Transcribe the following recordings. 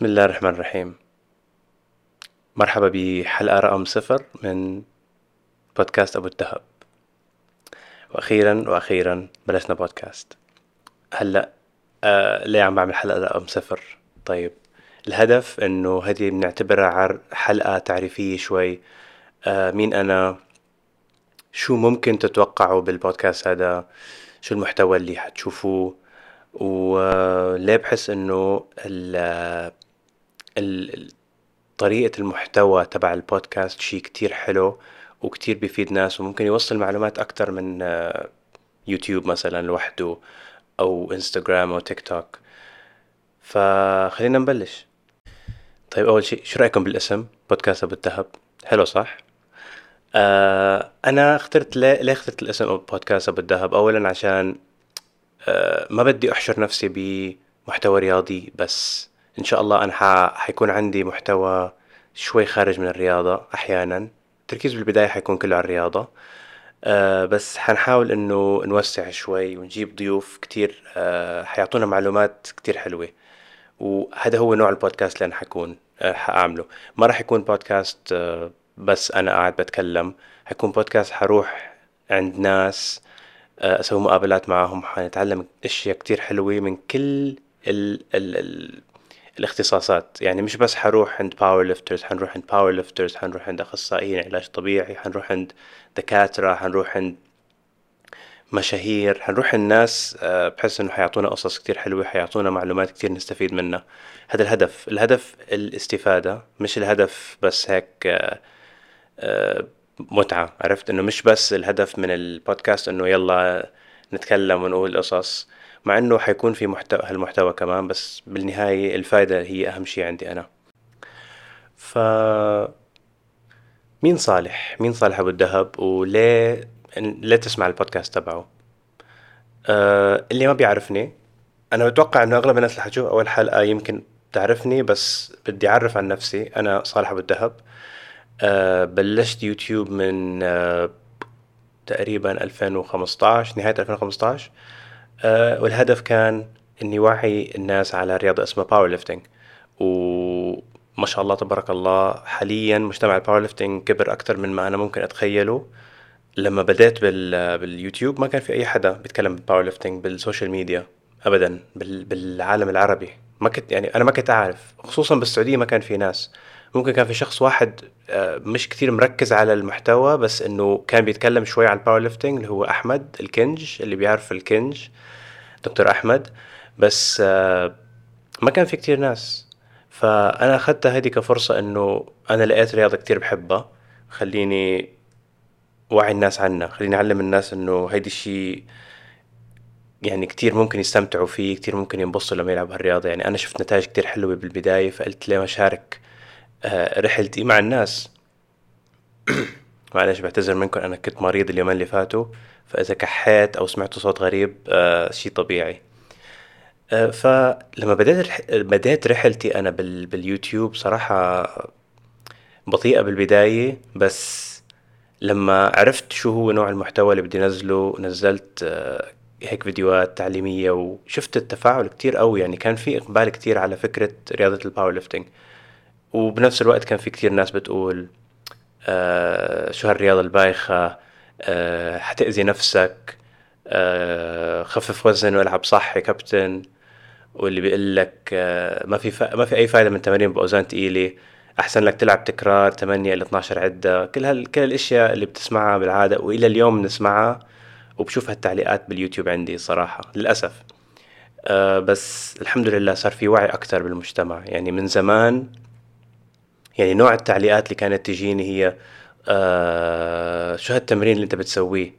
بسم الله الرحمن الرحيم. مرحبا بحلقة رقم صفر من بودكاست أبو الدهب. وأخيرا وأخيرا بلشنا بودكاست. هلأ آه ليه عم بعمل حلقة رقم صفر؟ طيب الهدف إنه هذه بنعتبرها حلقة تعريفية شوي. آه مين أنا؟ شو ممكن تتوقعوا بالبودكاست هذا؟ شو المحتوى اللي حتشوفوه؟ وليه بحس إنه طريقة المحتوى تبع البودكاست شي كتير حلو وكتير بيفيد ناس وممكن يوصل معلومات أكتر من آه، يوتيوب مثلا لوحده أو إنستغرام أو تيك توك. فخلينا نبلش. طيب أول شيء شو رأيكم بالاسم؟ بودكاست أبو الذهب حلو صح؟ آه أنا اخترت ليه, ليه اخترت الاسم بودكاست أبو الذهب أولا عشان آه ما بدي أحشر نفسي بمحتوى رياضي بس. إن شاء الله أنا ح- حيكون عندي محتوى شوي خارج من الرياضة أحيانا. التركيز بالبداية حيكون كله على الرياضة. آه بس حنحاول إنه نوسع شوي ونجيب ضيوف كتير آه حيعطونا معلومات كتير حلوة. وهذا هو نوع البودكاست اللي أنا حكون آه حأعمله. ما راح يكون بودكاست آه بس أنا قاعد بتكلم. حيكون بودكاست حروح عند ناس آه، أسوي مقابلات معهم حنتعلم أشياء كتير حلوة من كل ال ال ال الاختصاصات. يعني مش بس حروح عند powerlifters حنروح عند powerlifters حنروح عند أخصائيين علاج طبيعي حنروح عند دكاترة حنروح عند مشاهير حنروح الناس آه، بحس إنه حيعطونا قصص كتير حلوة حيعطونا معلومات كتير نستفيد منها. هذا الهدف. الهدف الاستفادة مش الهدف بس هيك آه، آه، متعة. عرفت؟ إنه مش بس الهدف من البودكاست إنه يلا نتكلم ونقول قصص. مع إنه حيكون في محتوى هالمحتوى كمان بس بالنهاية الفائدة هي أهم شيء عندي أنا. ف مين صالح؟ مين صالح أبو الدهب؟ وليه ليه تسمع البودكاست تبعه؟ أه اللي ما بيعرفني أنا بتوقع إنه أغلب الناس اللي حتشوف أول حلقة يمكن تعرفني بس بدي أعرف عن نفسي. أنا صالح أبو الدهب. أه بلشت يوتيوب من أه تقريبا 2015 نهاية 2015 أه والهدف كان إني وعي الناس على رياضة اسمها powerlifting وما شاء الله تبارك الله حاليا مجتمع ال powerlifting كبر أكثر من ما أنا ممكن أتخيله. لما بديت بال باليوتيوب ما كان في أي حدا بيتكلم بال powerlifting بالسوشيال ميديا ابدا بال بالعالم العربي. ما كنت يعني أنا ما كنت أعرف خصوصا بالسعودية ما كان في ناس. ممكن كان في شخص واحد آه، مش كتير مركز على المحتوى بس إنه كان بيتكلم شوي عن ال powerlifting اللي هو أحمد الكنج اللي بيعرف الكنج دكتور أحمد. بس آه، ما كان في كتير ناس. فأنا اخذتها هذه كفرصة إنه أنا لقيت رياضة كتير بحبها خليني وعي الناس عنها خليني أعلم الناس إنه هيدي الشيء يعني كتير ممكن يستمتعوا فيه كتير ممكن ينبسطوا لما يلعبوا هالرياضة. يعني أنا شفت نتائج كتير حلوة بالبداية فقلت ليه ما أشارك آه، رحلتي مع الناس. معلش بعتذر منكم أنا كنت مريض اليومين اللي فاتوا فإذا كحيت أو سمعتوا صوت غريب آه، شيء طبيعي. آه، فلما بديت رح... بديت رحلتي أنا بال... باليوتيوب صراحة بطيئة بالبداية بس لما عرفت شو هو نوع المحتوى اللي بدي نزله نزلت آه، هيك فيديوهات تعليمية وشفت التفاعل كتير قوي يعني كان في إقبال كتير على فكرة رياضة ال powerlifting وبنفس الوقت كان في كتير ناس بتقول آه شو هالرياضة البايخة؟ آه حتأذي نفسك آه خفف وزن والعب صح يا كابتن. واللي بيقول لك آه ما في. ما في أي فايدة من تمارين بأوزان تقيلة. أحسن لك تلعب تكرار 8 إلى 12 عدة. كل هال... كل الأشياء اللي بتسمعها بالعادة وإلى اليوم بنسمعها وبشوف هالتعليقات باليوتيوب عندي صراحة للأسف. آه بس الحمد لله صار في وعي أكتر بالمجتمع. يعني من زمان يعني نوع التعليقات اللي كانت تجيني هي آه شو هالتمرين اللي انت بتسويه؟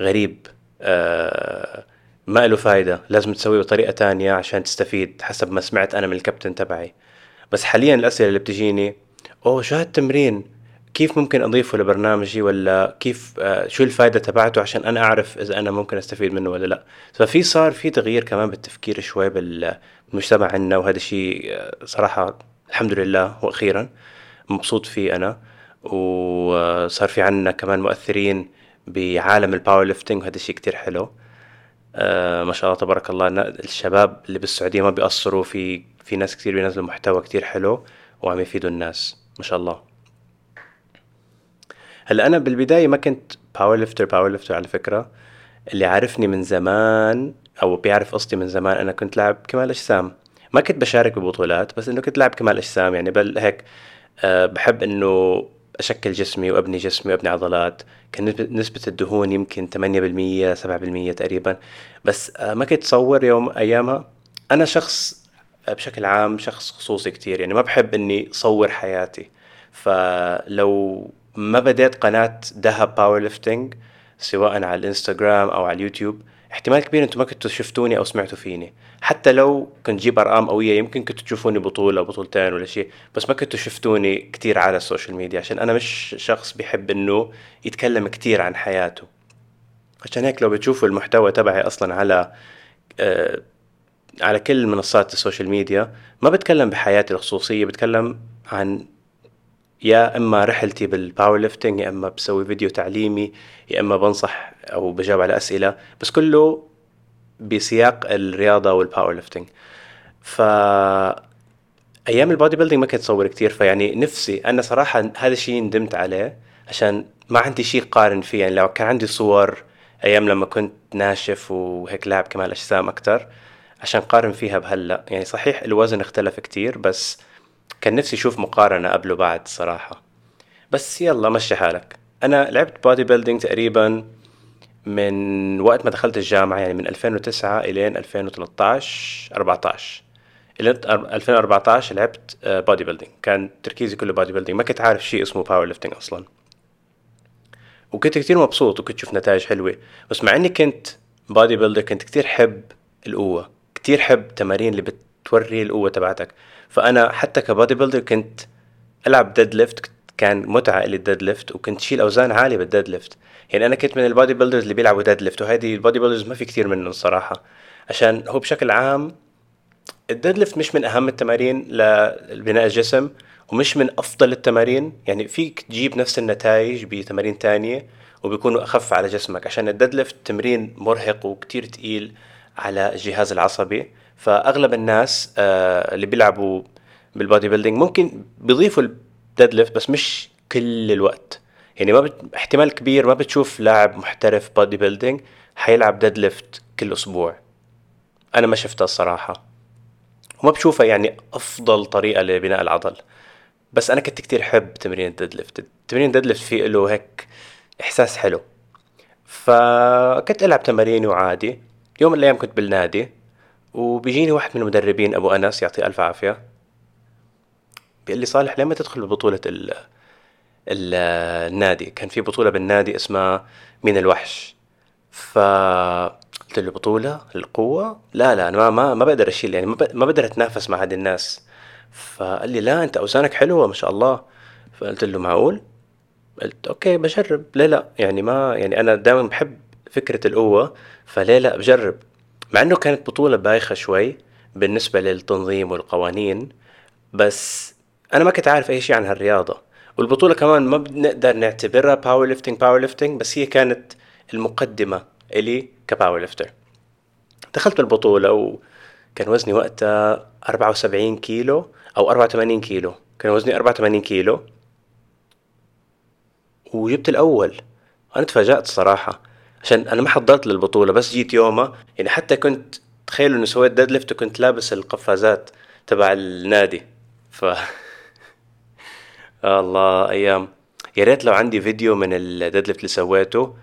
غريب. آه ما له فايدة. لازم تسويه بطريقة تانية عشان تستفيد حسب ما سمعت أنا من الكابتن تبعي. بس حاليا الأسئلة اللي بتجيني أوه شو هالتمرين؟ كيف ممكن أضيفه لبرنامجي ولا كيف آه شو الفايدة تبعته عشان أنا أعرف إذا أنا ممكن أستفيد منه ولا لأ؟ ففي صار في تغيير كمان بالتفكير شوي بال- بالمجتمع عنا وهذا الشيء آه، صراحة الحمد لله وأخيرا مبسوط فيه أنا. وصار في عنا كمان مؤثرين بعالم ال powerlifting وهذا الشيء كتير حلو. آه ما شاء الله تبارك الله. الشباب اللي بالسعودية ما بيقصروا في في ناس كتير بينزلوا محتوى كتير حلو وعم يفيدوا الناس. ما شاء الله. هلأ أنا بالبداية ما كنت powerlifter powerlifter على فكرة. اللي عارفني من زمان أو بيعرف قصتي من زمان أنا كنت لاعب كمال أجسام. ما كنت بشارك ببطولات بس إنه كنت لاعب كمال أجسام يعني بل هيك أه بحب إنه أشكل جسمي وأبني جسمي وأبني عضلات. كان نسبة الدهون يمكن 8% 7% تقريبا. بس أه ما كنت اتصور يوم أيامها. أنا شخص بشكل عام شخص خصوصي كتير يعني ما بحب إني صور حياتي. فلو ما بديت قناة دهب powerlifting سواء على الإنستغرام أو على اليوتيوب احتمال كبير أنتم ما كنتوا شفتوني أو سمعتوا فيني. حتى لو كنت جيب أرقام قوية يمكن كنتوا تشوفوني بطولة بطولتين ولا شيء بس ما كنتوا شفتوني كتير على ال social media عشان أنا مش شخص بيحب إنه يتكلم كتير عن حياته. عشان هيك لو بتشوفوا المحتوى تبعي أصلا على آه على كل منصات ال social media ما بتكلم بحياتي الخصوصية بتكلم عن يا إما رحلتي بال powerlifting يا إما بسوي فيديو تعليمي يا إما بنصح أو بجاوب على أسئلة. بس كله بسياق الرياضة وال powerlifting ف أيام ال bodybuilding ما كنت اصور كتير فيعني نفسي أنا صراحة هذا الشيء ندمت عليه عشان ما عندي شيء قارن فيه. يعني لو كان عندي صور أيام لما كنت ناشف وهيك لاعب كمال أجسام أكتر عشان قارن فيها بهلأ. يعني صحيح الوزن اختلف كتير بس كان نفسي أشوف مقارنة قبل وبعد صراحة. بس يلا مشي حالك. أنا لعبت bodybuilding تقريبا من وقت ما دخلت الجامعة يعني من 2009 الين 2013 14 إلى 2014 لعبت bodybuilding كان تركيزي كله bodybuilding ما كنت عارف شيء اسمه powerlifting أصلا. وكنت كتير مبسوط وكنت شوف نتائج حلوة. بس مع إني كنت bodybuilder كنت كتير حب القوة كتير حب تمارين اللي بتوري القوة تبعتك. فأنا حتى ك bodybuilder كنت ألعب deadlift كان متعة لي ال deadlift وكنت شيل أوزان عالية بال deadlift يعني أنا كنت من ال bodybuilders اللي بيلعبوا deadlift وهذه ال bodybuilders ما في كثير منهم الصراحه عشان هو بشكل عام ال deadlift مش من أهم التمارين لبناء الجسم ومش من أفضل التمارين. يعني فيك تجيب نفس النتائج بتمارين تانية وبيكونوا أخف على جسمك. عشان ال deadlift تمرين مرهق وكتير تقيل على الجهاز العصبي. فأغلب الناس آه اللي بيلعبوا بال bodybuilding ممكن بيضيفوا ال deadlift بس مش كل الوقت. يعني ما بت... احتمال كبير ما بتشوف لاعب محترف bodybuilding حيلعب deadlift كل أسبوع. أنا ما شفتها الصراحة. وما بشوفها يعني أفضل طريقة لبناء العضل. بس أنا كنت كتير حب تمرين ال deadlift. تمرين ال deadlift فيه له هيك إحساس حلو. فكنت ألعب تماريني وعادي. يوم من الأيام كنت بالنادي وبيجيني واحد من المدربين أبو أنس يعطيه ألف عافية. بيقول لي صالح ليه ما تدخل ببطولة ال ال النادي كان في بطولة بالنادي اسمها مين الوحش. ف قلت له بطولة؟ القوة؟ لا لا أنا ما ما, ما بقدر أشيل يعني ما بقدر أتنافس مع هذه الناس. فقال لي لا أنت أوزانك حلوة ما شاء الله. فقلت له معقول؟ قلت okay بجرب. ليه لا يعني ما يعني أنا دائما بحب فكرة القوة فليه لا بجرب مع إنه كانت بطولة بايخة شوي بالنسبة للتنظيم والقوانين بس أنا ما كنت عارف أي شيء عن هالرياضة. والبطولة كمان ما بنقدر نعتبرها powerlifting powerlifting بس هي كانت المقدمة إلي ك powerlifter دخلت البطولة وكان وزني وقتها 74 كيلو أو 84 كيلو. كان وزني 84 كيلو. وجبت الأول. أنا تفاجأت الصراحة عشان أنا ما حضرت للبطولة بس جيت يومها. يعني حتى كنت تخيلوا اني سويت deadlift وكنت لابس القفازات تبع النادي. ف الله أيام. يا ريت لو عندي فيديو من ال deadlift اللي سويته.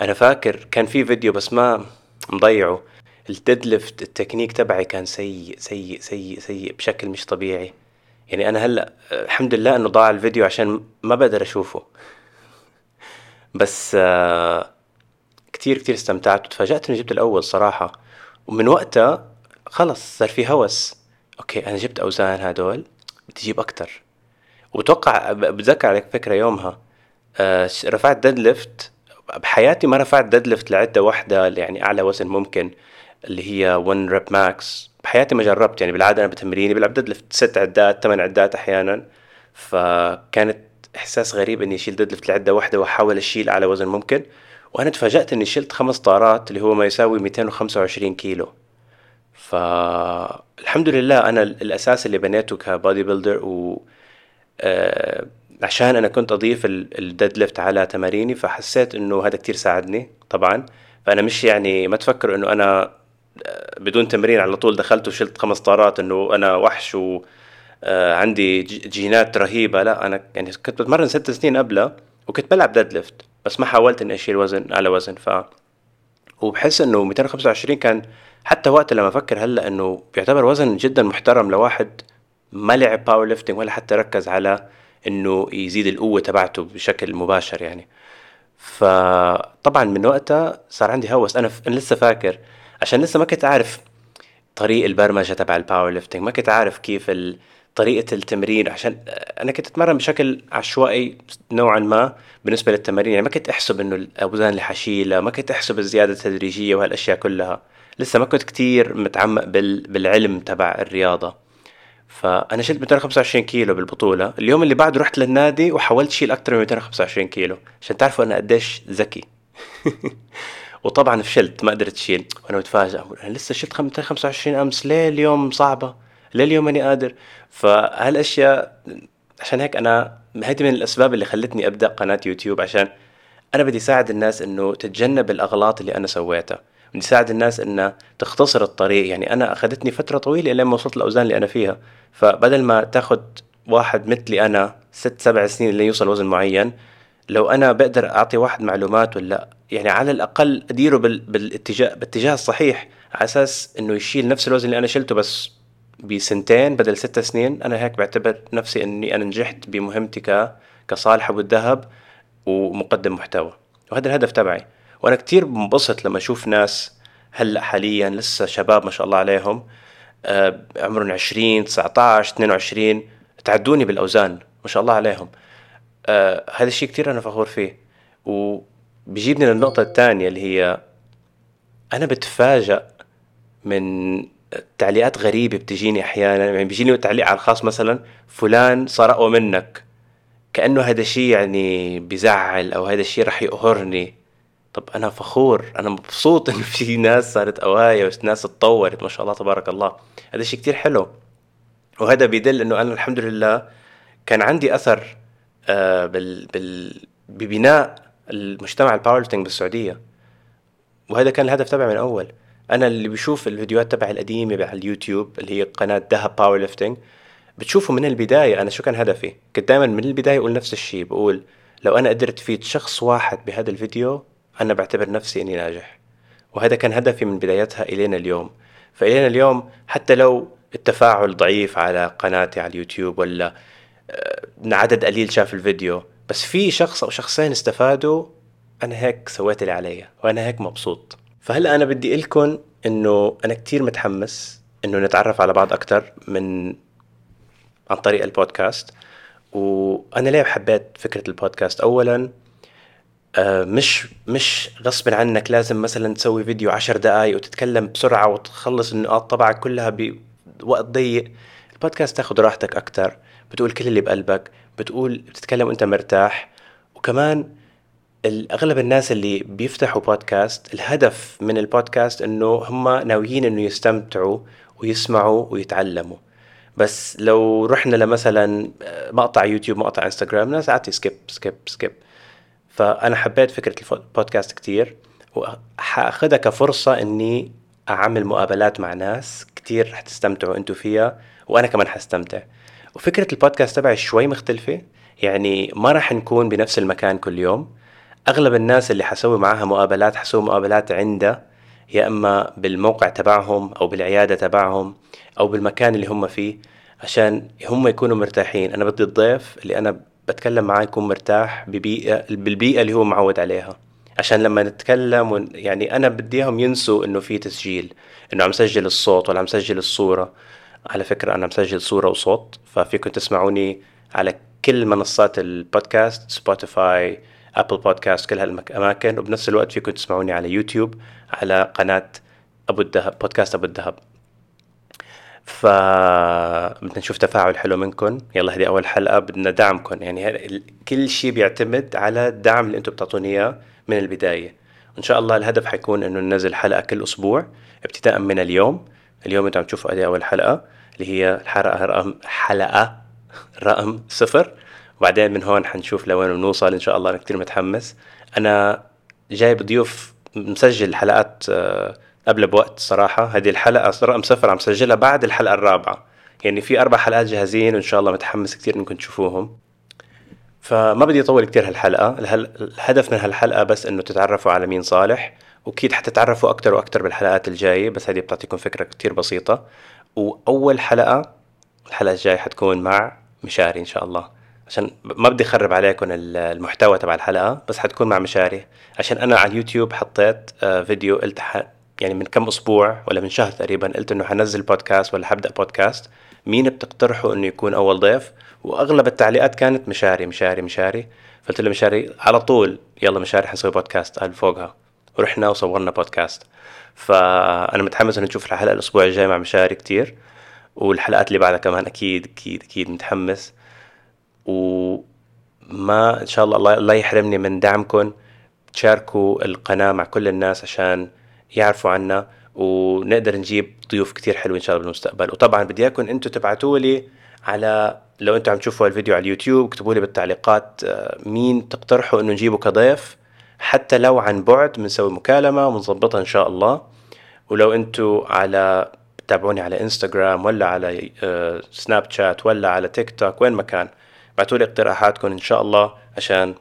أنا فاكر كان في فيديو بس ما مضيعه. ال deadlift ال technique تبعي كان سيء سيء سيء سيء بشكل مش طبيعي. يعني أنا هلأ الحمد لله إنه ضاع الفيديو عشان ما بقدر أشوفه. بس آه كتير كتير استمتعت وتفاجأت إني جبت الأول صراحة. ومن وقتها خلص صار في هوس. okay أنا جبت أوزان هدول بدي أجيب أكتر. وتوقع بتذكر على فكرة يومها. آه رفعت deadlift. بحياتي ما رفعت deadlift لعدة واحدة يعني أعلى وزن ممكن اللي هي 1 rep max بحياتي ما جربت يعني بالعادة أنا بتمريني بلعب deadlift ست عدات ثمان عدات أحيانا. فكانت إحساس غريب إني أشيل deadlift لعدة واحدة وأحاول أشيل أعلى وزن ممكن. وأنا تفاجأت إني شلت خمس طارات اللي هو ما يساوي 225 كيلو. فالحمد الحمد لله أنا الأساس اللي بنيته ك bodybuilder و آه عشان أنا كنت أضيف ال deadlift على تماريني فحسيت إنه هذا كتير ساعدني طبعا. فأنا مش يعني ما تفكر إنه أنا آه، بدون تمرين على طول دخلت وشلت خمس طارات إنه أنا وحش و آه، جينات رهيبة. لا أنا يعني كنت بتمرن ست سنين قبلها وكنت بلعب deadlift بس ما حاولت إني أشيل وزن على وزن ف وبحس إنه 225 كان حتى وقت لما أفكر هلأ إنه بيعتبر وزن جدا محترم لواحد ما لعب powerlifting ولا حتى ركز على إنه يزيد القوة تبعته بشكل مباشر يعني. فطبعا من وقتها صار عندي هوس. أنا, أنا لسه فاكر عشان لسه ما كنت عارف طريق البرمجة تبع ال powerlifting ما كنت عارف كيف ال... طريقة التمرين عشان أنا كنت أتمرن بشكل عشوائي نوعا ما بالنسبة للتمارين يعني ما كنت أحسب إنه الأوزان اللي حشيلها ما كنت أحسب الزيادة التدريجية وهالأشياء كلها. لسه ما كنت كتير متعمق بال... بالعلم تبع الرياضة. فأنا شلت 225 كيلو بالبطولة. اليوم اللي بعده رحت للنادي وحاولت شيل أكتر من 225 كيلو. عشان تعرفوا أنا قديش ذكي. وطبعا فشلت ما قدرت اشيل وأنا متفاجئ أنا لسه شلت 225 أمس ليه اليوم صعبة؟ ليه اليوم ماني قادر. فهالأشياء عشان هيك أنا هيدي من الأسباب اللي خلتني أبدأ قناة يوتيوب عشان أنا بدي اساعد الناس إنه تتجنب الأغلاط اللي أنا سويتها. بدي اساعد الناس إنها تختصر الطريق. يعني أنا أخذتني فترة طويلة لما وصلت الأوزان اللي أنا فيها. فبدل ما تاخذ واحد مثلي أنا ست سبع سنين اللي يوصل وزن معين لو أنا بقدر أعطي واحد معلومات ولا يعني على الأقل أديره بالاتجاه باتجاه الصحيح على أساس إنه يشيل نفس الوزن اللي أنا شلته بس بسنتين بدل ست سنين أنا هيك بعتبر نفسي إني أنا نجحت بمهمتي ك كصالح أبو الذهب ومقدم محتوى. وهذا الهدف تبعي. وأنا كتير بنبسط لما أشوف ناس هلأ حاليا لسه شباب ما شاء الله عليهم آه، عمرهم 20 19 22 تعدوني بالأوزان ما شاء الله عليهم. آه هذا الشيء كتير أنا فخور فيه. وبيجيبني للنقطة الثانية اللي هي أنا بتفاجأ من تعليقات غريبة بتجيني أحيانا يعني بيجيني تعليق على الخاص مثلا فلان أقوى منك. كأنه هذا الشيء يعني بزعل أو هذا الشيء رح يقهرني. طب أنا فخور أنا مبسوط إنه في ناس صارت قوايا وناس تطورت ما شاء الله تبارك الله. هذا الشيء كتير حلو. وهذا بيدل إنه أنا الحمد لله كان عندي أثر آه بال بال ببناء المجتمع ال powerlifting بالسعودية. وهذا كان الهدف تبعي من أول. أنا اللي بشوف الفيديوهات تبع القديمة على اليوتيوب اللي هي قناة دهب powerlifting بتشوفوا من البداية أنا شو كان هدفي؟ كنت دائما من البداية أقول نفس الشيء بقول لو أنا قدرت افيد شخص واحد بهذا الفيديو أنا بعتبر نفسي إني ناجح. وهذا كان هدفي من بدايتها إلينا اليوم. فإلينا اليوم حتى لو التفاعل ضعيف على قناتي على اليوتيوب ولا آه، عدد قليل شاف الفيديو بس في شخص أو شخصين استفادوا أنا هيك سويت اللي علي وأنا هيك مبسوط. فهلا أنا بدي لكم إنه أنا كتير متحمس إنه نتعرف على بعض أكثر من عن طريق البودكاست. وأنا ليه حبيت فكرة البودكاست؟ اولا آه، مش مش غصب عنك لازم مثلا تسوي فيديو عشر دقائق وتتكلم بسرعة وتخلص النقاط تبعك كلها بوقت ضيق. البودكاست تاخذ راحتك أكثر بتقول كل اللي بقلبك بتقول بتتكلم وأنت مرتاح. وكمان أغلب الناس اللي بيفتحوا بودكاست الهدف من البودكاست إنه هم ناويين إنه يستمتعوا ويسمعوا ويتعلموا. بس لو رحنا لمثلا مقطع يوتيوب مقطع إنستغرام ناس عادي skip skip skip فأنا حبيت فكرة البودكاست كتير وحاخدها كفرصة إني أعمل مقابلات مع ناس كتير رح تستمتعوا أنتوا فيها وأنا كمان حستمتع. وفكرة البودكاست تبعي شوي مختلفة يعني ما راح نكون بنفس المكان كل يوم. أغلب الناس اللي حسوي معاها مقابلات حسوي مقابلات عنده يا إما بالموقع تبعهم أو بالعيادة تبعهم أو بالمكان اللي هم فيه عشان هم يكونوا مرتاحين. أنا بدي الضيف اللي أنا بتكلم معاه يكون مرتاح ببيئة بالبيئة اللي هو معود عليها. عشان لما نتكلم ون... يعني أنا بدي إياهم ينسوا إنه في تسجيل إنه عم سجل الصوت ولا عم سجل الصورة. على فكرة أنا مسجل صورة وصوت ففيكم تسمعوني على كل منصات البودكاست سبوتيفاي ابل بودكاست كل هالاماكن وبنفس الوقت فيكم تسمعوني على يوتيوب على قناة أبو الذهب بودكاست أبو الذهب ف بدنا نشوف تفاعل حلو منكم. يلا هذه أول حلقة. بدنا دعمكم. يعني كل شيء بيعتمد على الدعم اللي أنتم بتعطوني إياه من البداية. وإن شاء الله الهدف حيكون إنه ننزل حلقة كل أسبوع ابتداء من اليوم. اليوم أنتم عم تشوفوا هذه أول حلقة اللي هي الحلقة رقم حلقة رقم صفر. وبعدين من هون حنشوف لوين بنوصل. إن شاء الله أنا كثير متحمس. أنا جايب ضيوف مسجل حلقات آه، قبل بوقت صراحة. هذه الحلقة رقم صفر عم سجلها بعد الحلقة الرابعة. يعني في أربع حلقات جاهزين وإن شاء الله متحمس كثير إنكم تشوفوهم. فما بدي أطول كثير هالحلقة. الهدف من هالحلقة بس إنه تتعرفوا على مين صالح. وأكيد حتتعرفوا أكثر وأكثر بالحلقات الجاية بس هذه بتعطيكم فكرة كثير بسيطة. وأول حلقة الحلقة الجاية حتكون مع مشاري إن شاء الله. عشان ما بدي أخرب عليكم المحتوى تبع الحلقة بس حتكون مع مشاري. عشان أنا على اليوتيوب حطيت آه، فيديو قلت يعني من كم أسبوع ولا من شهر تقريبا قلت إنه حنزل بودكاست ولا حبدأ بودكاست مين بتقترحوا إنه يكون أول ضيف؟ وأغلب التعليقات كانت مشاري مشاري مشاري. فقلت له مشاري على طول يلا مشاري حنسوي بودكاست قال فوقها. ورحنا وصورنا بودكاست فأنا متحمس إنه نشوف الحلقة الأسبوع الجاي مع مشاري كتير. والحلقات اللي بعدها كمان أكيد أكيد أكيد متحمس. وما إن شاء الله الله يحرمني من دعمكم. تشاركوا القناة مع كل الناس عشان يعرفوا عنا ونقدر نجيب ضيوف كتير حلوين إن شاء الله بالمستقبل. وطبعا بدي إياكم أنتم تبعتوا لي على لو أنتم عم تشوفوا الفيديو على اليوتيوب اكتبوا لي بالتعليقات آه، مين تقترحوا إنه نجيبه كضيف. حتى لو عن بعد بنسوي مكالمة ونظبطها إن شاء الله. ولو أنتم على تابعوني على انستغرام ولا على سناب آه، شات ولا على تيك توك وين ما كان. ابعتوا لي اقتراحاتكم إن شاء الله عشان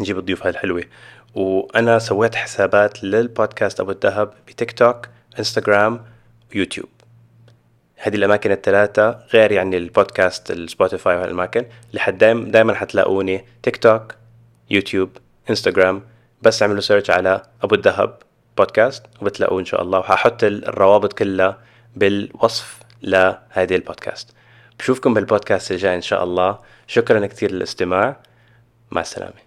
نجيب الضيوف هاي الحلوة. وأنا سويت حسابات للبودكاست أبو الذهب بتيك توك إنستغرام ويوتيوب. هذه الأماكن الثلاثة غير يعني البودكاست السبوتيفاي والاماكن لحد دايما دايما حتلاقوني تيك توك يوتيوب إنستغرام. بس اعملوا search على أبو الذهب بودكاست وبتلاقوه إن شاء الله. وححط الروابط كلها بالوصف لهذه البودكاست. بشوفكم بالبودكاست الجاي إن شاء الله. شكرا كثير للاستماع. مع السلامة.